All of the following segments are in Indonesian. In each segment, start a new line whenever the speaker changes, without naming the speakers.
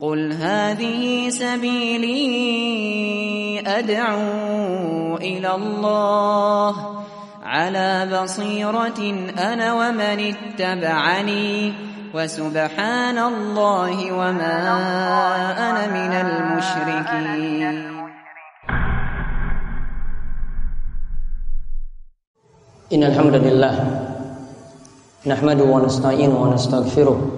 قل هذه سبيلي أدعو إلى الله على بصيرة أنا ومن اتبعني وسبحان الله وما أنا من المشركين
إن الحمد لله نحمده ونستعينه ونستغفره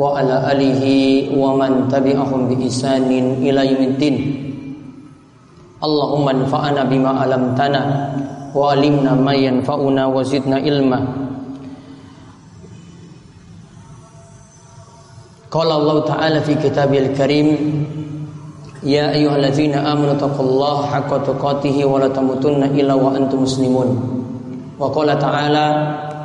wa ala alihi wa man tabi'ahum bi isanin ila yaumiddin. Allahumma anfa'na bima alamtana wa alimna ma yanfa'una wa zidna ilma. Qala Allah Ta'ala fi kitabil karim Ya ayyuhallazina amanu taqullaha haqqa tuqatih wa la tamutunna illa wa antum muslimun. Wa qala ta'ala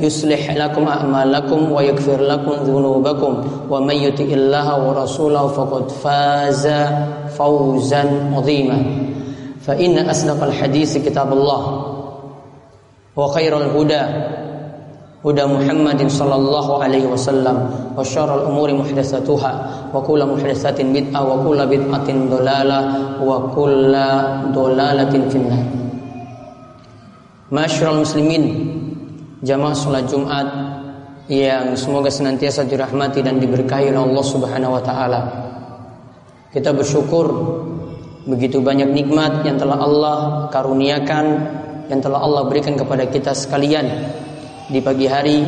يصلح لكم أعمالكم ويغفر لكم ذنوبكم ومن يطع الله ورسوله فقد فاز فوزا عظيما. فإن أصدق الحديث كتاب الله وخير الهدى هدى محمد صلى الله عليه وسلم وشر الأمور محدثاتها وكل محدثات بدعة وكل بدعة ضلالة وكل ضلالة في النار. Masyarul muslimin Jamaah sholat Jumat Yang semoga senantiasa dirahmati dan diberkahi oleh Allah subhanahu wa ta'ala Kita bersyukur Begitu banyak nikmat yang telah Allah karuniakan Yang telah Allah berikan kepada kita sekalian di pagi hari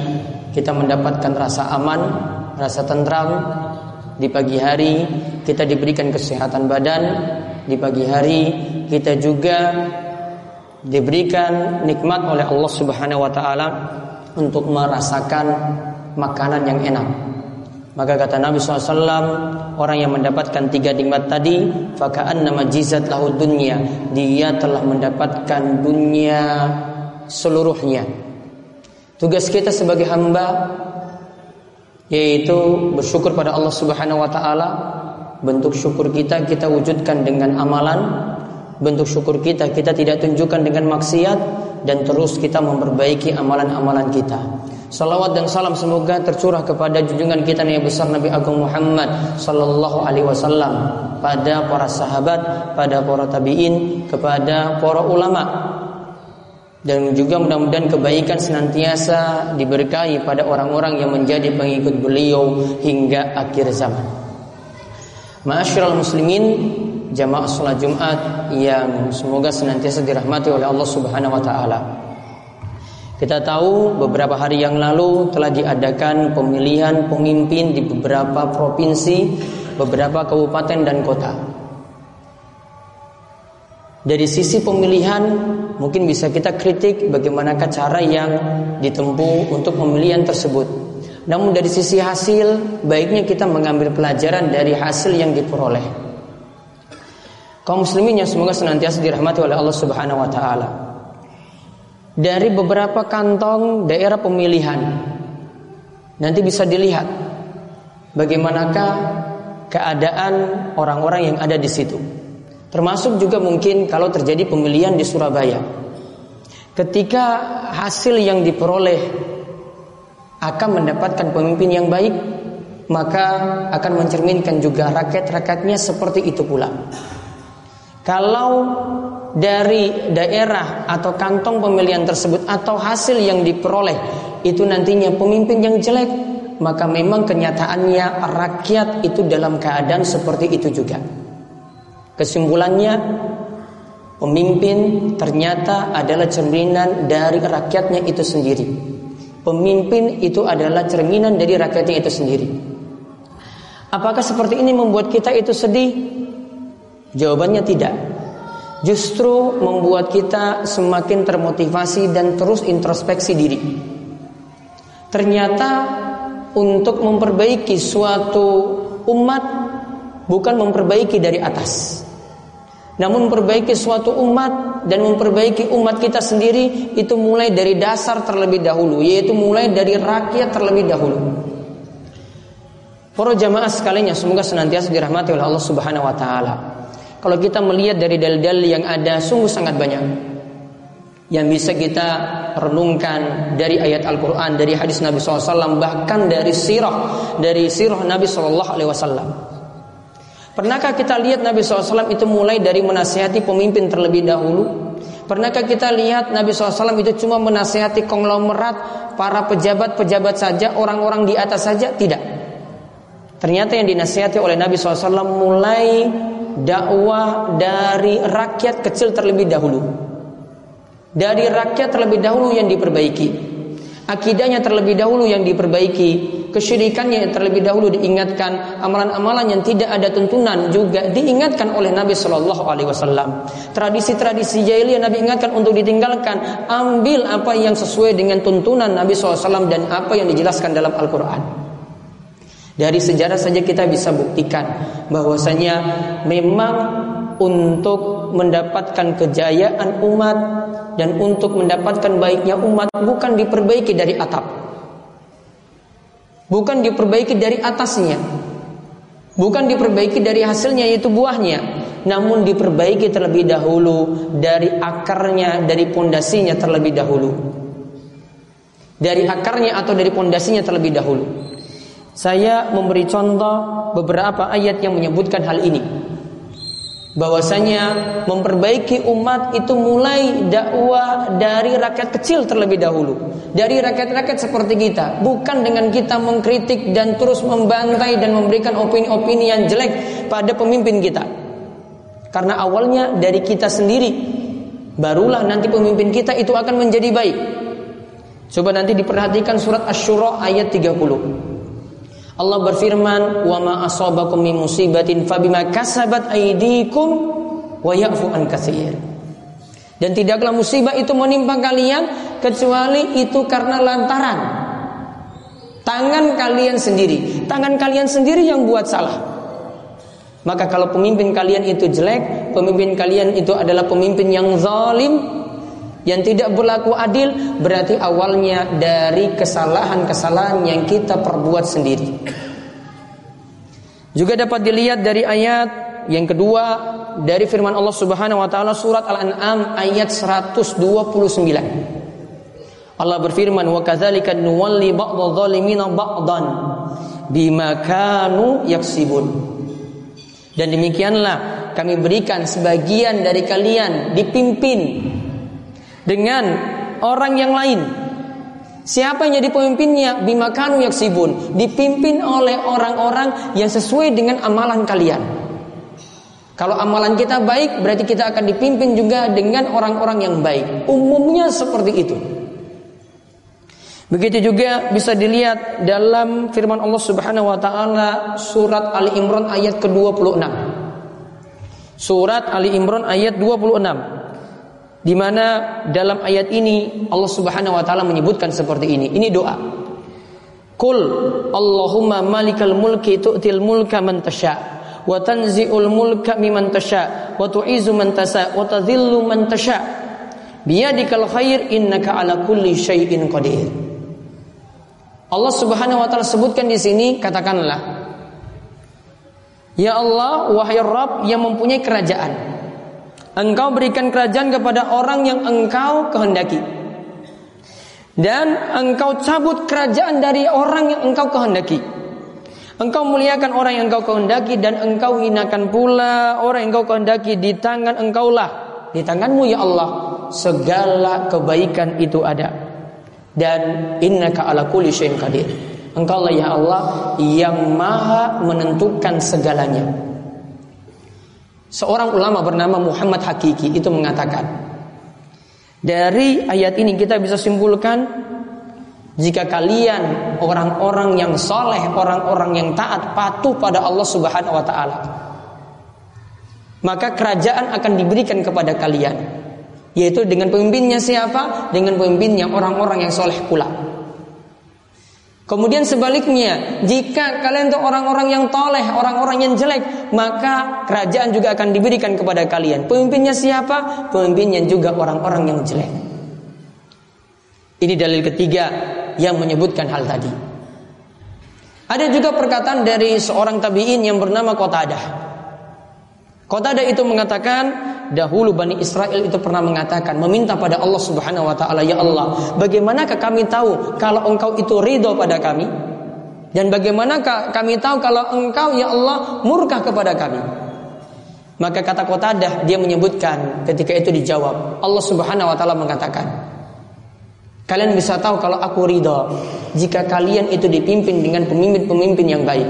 kita mendapatkan rasa aman, rasa tentram. Di pagi hari kita diberikan kesehatan badan. Di pagi hari kita juga diberikan nikmat oleh Allah Subhanahu wa taala untuk merasakan makanan yang enak. Maka kata Nabi SAW Orang yang mendapatkan tiga nikmat tadi Fakaan nama jizat lahu dunia Dia telah mendapatkan dunia seluruhnya Tugas kita sebagai hamba yaitu bersyukur pada Allah Subhanahu wa taala. Bentuk syukur kita kita wujudkan dengan amalan. Bentuk syukur kita kita tidak tunjukkan dengan maksiat dan terus kita memperbaiki amalan-amalan kita. Salawat dan salam semoga tercurah kepada junjungan kita Nabi besar Nabi Agung Muhammad sallallahu alaihi wasallam pada para sahabat, pada para tabi'in, kepada para ulama dan juga mudah-mudahan kebaikan senantiasa diberkahi pada orang-orang yang menjadi pengikut beliau hingga akhir zaman. Ma'asyiral muslimin, jamaah salat Jumat yang semoga senantiasa dirahmati oleh Allah Subhanahu wa taala. Kita tahu beberapa hari yang lalu telah diadakan pemilihan pemimpin di beberapa provinsi, beberapa kabupaten dan kota. Dari sisi pemilihan mungkin bisa kita kritik bagaimanakah cara yang ditempuh untuk pemilihan tersebut. Namun dari sisi hasil baiknya kita mengambil pelajaran dari hasil yang diperoleh. Kaum muslimin yang semoga senantiasa dirahmati oleh Allah Subhanahu wa taala. Dari beberapa kantong daerah pemilihan nanti bisa dilihat bagaimanakah keadaan orang-orang yang ada di situ. Termasuk juga mungkin kalau terjadi pemilihan di Surabaya. Ketika hasil yang diperoleh akan mendapatkan pemimpin yang baik, maka akan mencerminkan juga rakyat-rakyatnya seperti itu pula. Kalau dari daerah atau kantong pemilihan tersebut atau hasil yang diperoleh itu nantinya pemimpin yang jelek, maka memang kenyataannya rakyat itu dalam keadaan seperti itu juga. Kesimpulannya Pemimpin ternyata adalah cerminan dari rakyatnya itu sendiri. Pemimpin itu adalah cerminan dari rakyatnya itu sendiri. Apakah seperti ini membuat kita itu sedih? Jawabannya tidak. Justru membuat kita semakin termotivasi dan terus introspeksi diri. Ternyata untuk memperbaiki suatu umat bukan memperbaiki dari atas namun memperbaiki suatu umat dan memperbaiki umat kita sendiri itu mulai dari dasar terlebih dahulu, yaitu mulai dari rakyat terlebih dahulu. Para jamaah sekalinya semoga senantiasa dirahmati oleh Allah Subhanahu wa taala. Kalau kita melihat dari dalil-dalil yang ada sungguh sangat banyak yang bisa kita renungkan dari ayat Al-Quran, dari hadis Nabi SAW, bahkan dari sirah, dari sirah Nabi SAW. Pernahkah kita lihat Nabi SAW itu mulai dari menasihati pemimpin terlebih dahulu? Pernahkah kita lihat Nabi SAW itu cuma menasihati konglomerat, para pejabat-pejabat saja, orang-orang di atas saja? Tidak. Ternyata yang dinasihati oleh Nabi SAW mulai dakwah dari rakyat kecil terlebih dahulu. Dari rakyat terlebih dahulu yang diperbaiki akidahnya terlebih dahulu yang diperbaiki, kesyirikannya terlebih dahulu diingatkan, amalan-amalan yang tidak ada tuntunan juga diingatkan oleh Nabi Shallallahu Alaihi Wasallam. Tradisi-tradisi jahiliyah Nabi ingatkan untuk ditinggalkan, ambil apa yang sesuai dengan tuntunan Nabi SAW dan apa yang dijelaskan dalam Al-Quran. Dari sejarah saja kita bisa buktikan bahwasanya memang untuk mendapatkan kejayaan umat dan untuk mendapatkan baiknya umat bukan diperbaiki dari atap. Bukan diperbaiki dari atasnya. Bukan diperbaiki dari hasilnya yaitu buahnya, namun diperbaiki terlebih dahulu dari akarnya, dari pondasinya terlebih dahulu. Dari akarnya atau dari pondasinya terlebih dahulu. Saya memberi contoh beberapa ayat yang menyebutkan hal ini. Bahwasanya memperbaiki umat itu mulai dakwah dari rakyat kecil terlebih dahulu. Dari rakyat-rakyat seperti kita. Bukan dengan kita mengkritik dan terus membantai dan memberikan opini-opini yang jelek pada pemimpin kita. Karena awalnya dari kita sendiri barulah nanti pemimpin kita itu akan menjadi baik. Coba nanti diperhatikan surat Asy-Syura ayat 30 Allah berfirman, "Wa ma asabakum min musibatin fabima kasabat aydikum wa ya'fu an katsir." Dan tidaklah musibah itu menimpa kalian kecuali itu karena lantaran tangan kalian sendiri. Tangan kalian sendiri yang buat salah. Maka kalau pemimpin kalian itu jelek, pemimpin kalian itu adalah pemimpin yang zalim, yang tidak berlaku adil berarti awalnya dari kesalahan-kesalahan yang kita perbuat sendiri. Juga dapat dilihat dari ayat yang kedua dari firman Allah Subhanahu wa taala surat Al-An'am ayat 129. Allah berfirman wa kadzalika nuwalli ba'dadh dhalimina ba'dan bima kanu yaksibun. Dan demikianlah kami berikan sebagian dari kalian dipimpin dengan orang yang lain. Siapa yang jadi pemimpinnya? Bimakanu yaksibun. Dipimpin oleh orang-orang yang sesuai dengan amalan kalian. Kalau amalan kita baik, berarti kita akan dipimpin juga dengan orang-orang yang baik. Umumnya seperti itu. Begitu juga bisa dilihat dalam firman Allah Subhanahu wa taala surat Ali Imran ayat ke-26. Surat Ali Imran ayat 26 di mana dalam ayat ini Allah Subhanahu wa taala menyebutkan seperti ini. Ini doa. Kul Allahumma malikal mulki tu'til mulka man tasha wa tanzi'ul mulka mimman tasha wa tu'izu man tasha wa tadhillu man tasha biyadikal khair innaka ala kulli syai'in qadir. Allah Subhanahu wa taala sebutkan di sini katakanlah Ya Allah wahai Rabb yang mempunyai kerajaan Engkau berikan kerajaan kepada orang yang engkau kehendaki. Dan engkau cabut kerajaan dari orang yang engkau kehendaki. Engkau muliakan orang yang engkau kehendaki dan engkau hinakan pula orang yang engkau kehendaki di tangan engkaulah. Di tanganmu ya Allah segala kebaikan itu ada. Dan innaka ala kulli syai'in qadir. Engkau lah ya Allah yang maha menentukan segalanya. Seorang ulama bernama Muhammad Hakiki itu mengatakan, dari ayat ini kita bisa simpulkan jika kalian orang-orang yang soleh, orang-orang yang taat, patuh pada Allah Subhanahu wa Ta'ala, maka kerajaan akan diberikan kepada kalian, yaitu dengan pemimpinnya siapa? Dengan pemimpinnya orang-orang yang soleh pula. Kemudian sebaliknya, jika kalian itu orang-orang yang toleh, orang-orang yang jelek, maka kerajaan juga akan diberikan kepada kalian. Pemimpinnya siapa? Pemimpinnya juga orang-orang yang jelek. Ini dalil ketiga yang menyebutkan hal tadi. Ada juga perkataan dari seorang tabi'in yang bernama Qatadah. Qatadah itu mengatakan, dahulu Bani Israel itu pernah mengatakan meminta pada Allah Subhanahu wa taala ya Allah bagaimanakah kami tahu kalau engkau itu ridho pada kami dan bagaimanakah kami tahu kalau engkau ya Allah murka kepada kami maka kata Qatadah dia menyebutkan ketika itu dijawab Allah Subhanahu wa taala mengatakan Kalian bisa tahu kalau aku ridho jika kalian itu dipimpin dengan pemimpin-pemimpin yang baik.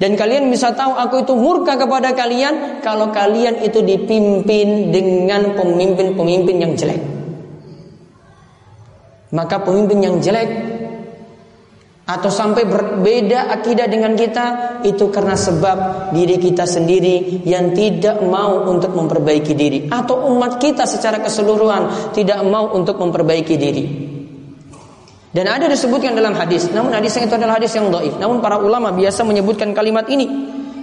Dan kalian bisa tahu aku itu murka kepada kalian kalau kalian itu dipimpin dengan pemimpin-pemimpin yang jelek. Maka pemimpin yang jelek atau sampai berbeda akidah dengan kita itu karena sebab diri kita sendiri yang tidak mau untuk memperbaiki diri atau umat kita secara keseluruhan tidak mau untuk memperbaiki diri. Dan ada disebutkan dalam hadis, namun hadisnya itu adalah hadis yang dhaif. Namun para ulama biasa menyebutkan kalimat ini,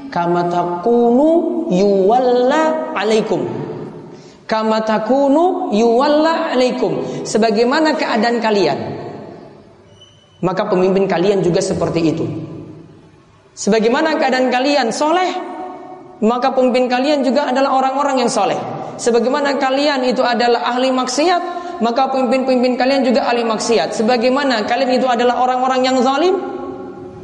kama takunu yuwalla alaikum. Kama takunu yuwalla alaikum. Sebagaimana keadaan kalian, maka pemimpin kalian juga seperti itu. Sebagaimana keadaan kalian soleh, maka pemimpin kalian juga adalah orang-orang yang soleh. Sebagaimana kalian itu adalah ahli maksiat, maka pemimpin-pemimpin kalian juga ahli maksiat. Sebagaimana kalian itu adalah orang-orang yang zalim,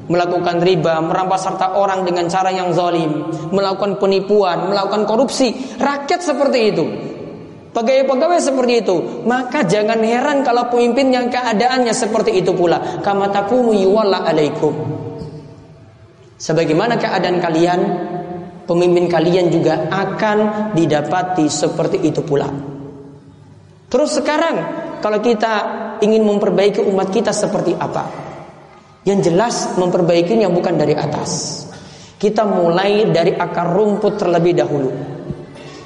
melakukan riba, merampas harta orang dengan cara yang zalim, melakukan penipuan, melakukan korupsi, rakyat seperti itu. Pegawai-pegawai seperti itu, maka jangan heran kalau pemimpin yang keadaannya seperti itu pula. Kama takumu alaikum. Sebagaimana keadaan kalian, pemimpin kalian juga akan didapati seperti itu pula. Terus sekarang kalau kita ingin memperbaiki umat kita seperti apa? Yang jelas memperbaikinya bukan dari atas. Kita mulai dari akar rumput terlebih dahulu.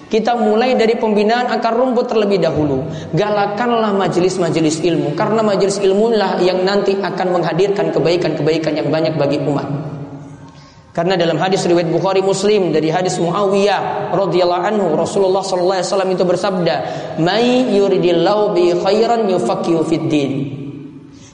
Kita mulai dari pembinaan akar rumput terlebih dahulu. Galakanlah majelis-majelis ilmu karena majelis ilmu lah yang nanti akan menghadirkan kebaikan-kebaikan yang banyak bagi umat. Karena dalam hadis riwayat Bukhari Muslim dari hadis Muawiyah radhiyallahu anhu Rasulullah sallallahu alaihi wasallam itu bersabda, "May yuridillahu bi khairan yufaqihu fid din."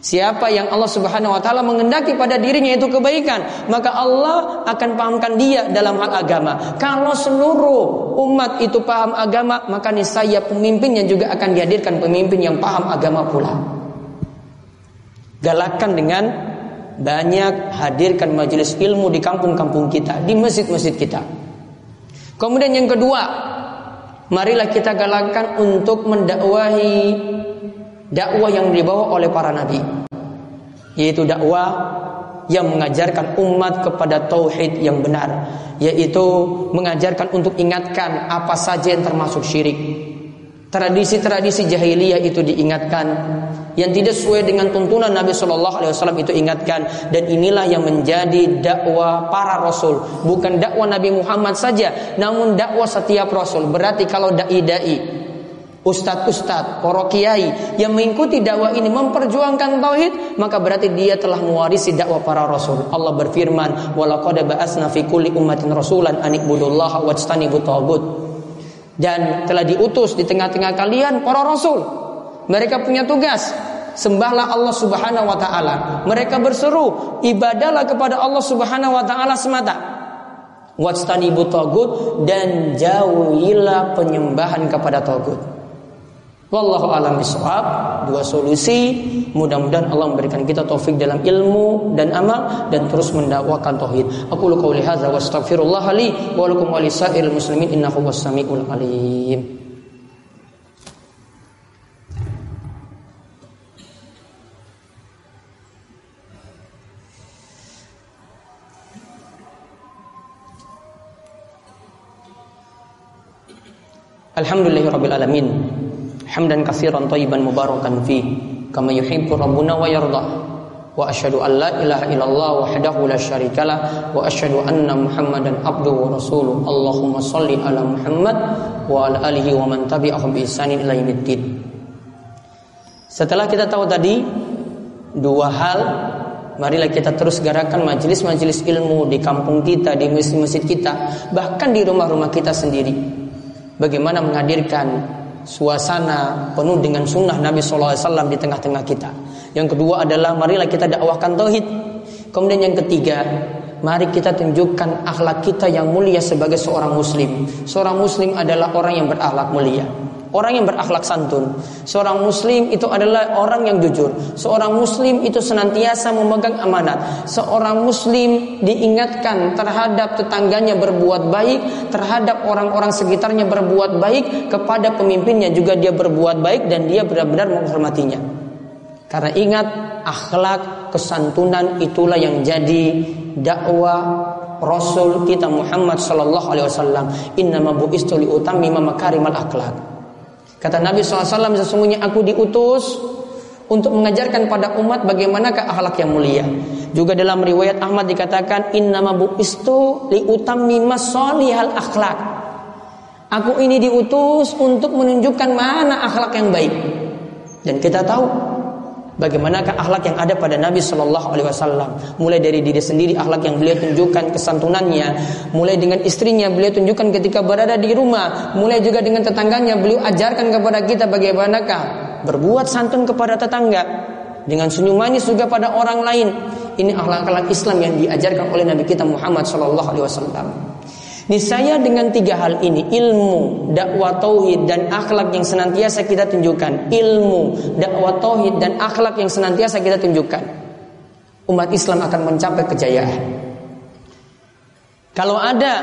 Siapa yang Allah Subhanahu wa taala mengendaki pada dirinya itu kebaikan, maka Allah akan pahamkan dia dalam hal agama. Kalau seluruh umat itu paham agama, maka niscaya pemimpinnya juga akan dihadirkan pemimpin yang paham agama pula. Galakan dengan banyak hadirkan majelis ilmu di kampung-kampung kita, di masjid-masjid kita. Kemudian yang kedua, marilah kita galakkan untuk mendakwahi dakwah yang dibawa oleh para nabi. Yaitu dakwah yang mengajarkan umat kepada tauhid yang benar, yaitu mengajarkan untuk ingatkan apa saja yang termasuk syirik, Tradisi-tradisi jahiliyah itu diingatkan yang tidak sesuai dengan tuntunan Nabi Shallallahu Alaihi Wasallam itu ingatkan dan inilah yang menjadi dakwah para rasul bukan dakwah Nabi Muhammad saja namun dakwah setiap rasul berarti kalau dai dai Ustadz-ustadz, para kiai yang mengikuti dakwah ini memperjuangkan tauhid, maka berarti dia telah mewarisi dakwah para rasul. Allah berfirman, "Walaqad ba'asna fi kulli ummatin rasulan an ibudullaha wajtanibut tagut." Dan telah diutus di tengah-tengah kalian para rasul. Mereka punya tugas sembahlah Allah Subhanahu wa taala. Mereka berseru ibadahlah kepada Allah Subhanahu wa taala semata. Wastanibu tagut dan jauhilah penyembahan kepada tagut. Wallahu alam bisawab. Dua solusi. Mudah-mudahan Allah memberikan kita taufik dalam ilmu dan amal dan terus mendakwakan tauhid. Aku lu qauli hadza wa astaghfirullah li wa lakum wa lisairil muslimin innahu was-samiul alim. Alhamdulillahirabbil alamin. Hamdan katsiran thayyiban mubarakan fi kama yuhibbu rabbuna wa yarda. Wa asyhadu an la ilaha illallah wahdahu la syarikalah wa asyhadu anna Muhammadan abduhu wa rasuluh. Allahumma shalli ala Muhammad wa ala alihi wa man tabi'ahum bi ihsanin ila yaumiddin. Setelah kita tahu tadi dua hal Marilah kita terus gerakan majelis-majelis ilmu di kampung kita, di masjid-masjid kita, bahkan di rumah-rumah kita sendiri. Bagaimana menghadirkan suasana penuh dengan sunnah Nabi SAW di tengah-tengah kita. Yang kedua adalah marilah kita dakwahkan tauhid. Kemudian yang ketiga, mari kita tunjukkan akhlak kita yang mulia sebagai seorang muslim. Seorang muslim adalah orang yang berakhlak mulia orang yang berakhlak santun. Seorang muslim itu adalah orang yang jujur. Seorang muslim itu senantiasa memegang amanat. Seorang muslim diingatkan terhadap tetangganya berbuat baik, terhadap orang-orang sekitarnya berbuat baik, kepada pemimpinnya juga dia berbuat baik dan dia benar-benar menghormatinya. Karena ingat akhlak kesantunan itulah yang jadi dakwah Rasul kita Muhammad sallallahu alaihi wasallam innama bu'istu li utammima makarimal akhlak Kata Nabi SAW sesungguhnya aku diutus untuk mengajarkan pada umat bagaimanakah akhlak yang mulia. Juga dalam riwayat Ahmad dikatakan innama bu'istu li utammima hal akhlak. Aku ini diutus untuk menunjukkan mana akhlak yang baik. Dan kita tahu Bagaimanakah akhlak yang ada pada Nabi Shallallahu Alaihi Wasallam? Mulai dari diri sendiri akhlak yang beliau tunjukkan kesantunannya, mulai dengan istrinya beliau tunjukkan ketika berada di rumah, mulai juga dengan tetangganya beliau ajarkan kepada kita bagaimanakah berbuat santun kepada tetangga, dengan senyum manis juga pada orang lain. Ini akhlak-akhlak Islam yang diajarkan oleh Nabi kita Muhammad Shallallahu Alaihi Wasallam. Niscaya dengan tiga hal ini ilmu, dakwah tauhid dan akhlak yang senantiasa kita tunjukkan. Ilmu, dakwah tauhid dan akhlak yang senantiasa kita tunjukkan. Umat Islam akan mencapai kejayaan. Kalau ada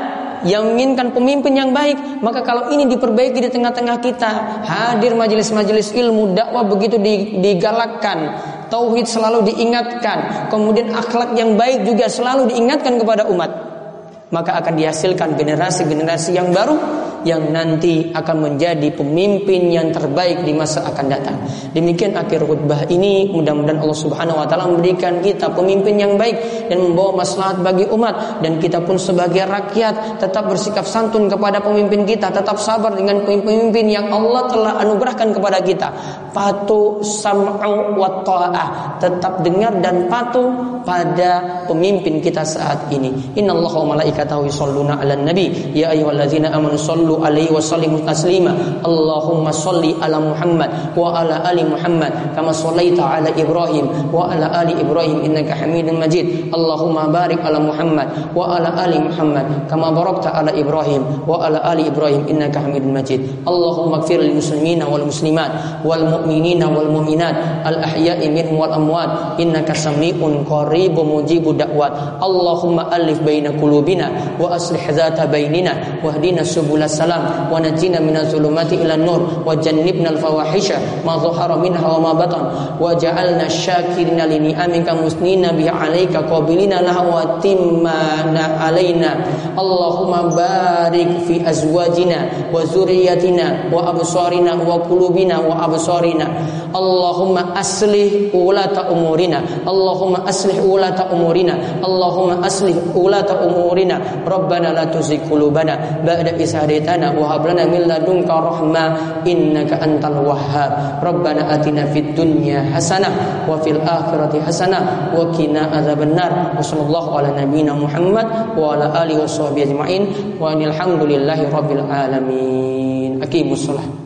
yang menginginkan pemimpin yang baik, maka kalau ini diperbaiki di tengah-tengah kita, hadir majelis-majelis ilmu, dakwah begitu digalakkan, tauhid selalu diingatkan, kemudian akhlak yang baik juga selalu diingatkan kepada umat maka akan dihasilkan generasi-generasi yang baru yang nanti akan menjadi pemimpin yang terbaik di masa akan datang. Demikian akhir khutbah ini mudah-mudahan Allah Subhanahu wa taala memberikan kita pemimpin yang baik dan membawa maslahat bagi umat dan kita pun sebagai rakyat tetap bersikap santun kepada pemimpin kita, tetap sabar dengan pemimpin yang Allah telah anugerahkan kepada kita. Patuh sam'u wa ta'ah, tetap dengar dan patuh pada pemimpin kita saat ini. Innallaha wa malaikatahu yusholluna 'alan nabi ya ayyuhalladzina amanu sallu alaihi wa sallimu taslima. Allahumma salli ala Muhammad wa ala ali Muhammad kama sallaita ala Ibrahim wa ala ali Ibrahim innaka Hamidum Majid. Allahumma barik ala Muhammad wa ala ali Muhammad kama barakta ala Ibrahim wa ala ali Ibrahim innaka Hamidum Majid. Allahumma ighfir lil muslimina wal muslimat wal mu'minina wal mu'minat al ahya'i minhum wal amwat innaka sami'un qarib qaribu mujibu da'wat. Allahumma alif baina qulubina wa aslih dhata bainina wahdina subul salam wa najina minaz zulumati ila nur wa jannibna al fawahisha ma dhahara minha wa ma batan. Wa ja'alna syakirina li ni'amika musnina bi 'alaika qabilina laha wa timmana alaina Allahumma barik fi azwajina wa zurriyyatina wa absarina wa qulubina wa absarina Allahumma aslih ulata umurina. Allahumma aslih ulata umurina. Allahumma aslih ulata umurina. Rabbana la tuzigh qulubana ba'da idh hadaytana wa hab lana min ladunka rahmah innaka antal wahhab. Rabbana atina fid dunya hasanah wa fil akhirati hasanah wa qina adzabannar wa sallallahu ala nabiyyina Muhammad wa ala alihi wa sahbihi ajmain. Wa alhamdulillahi rabbil alamin. Aqimus salat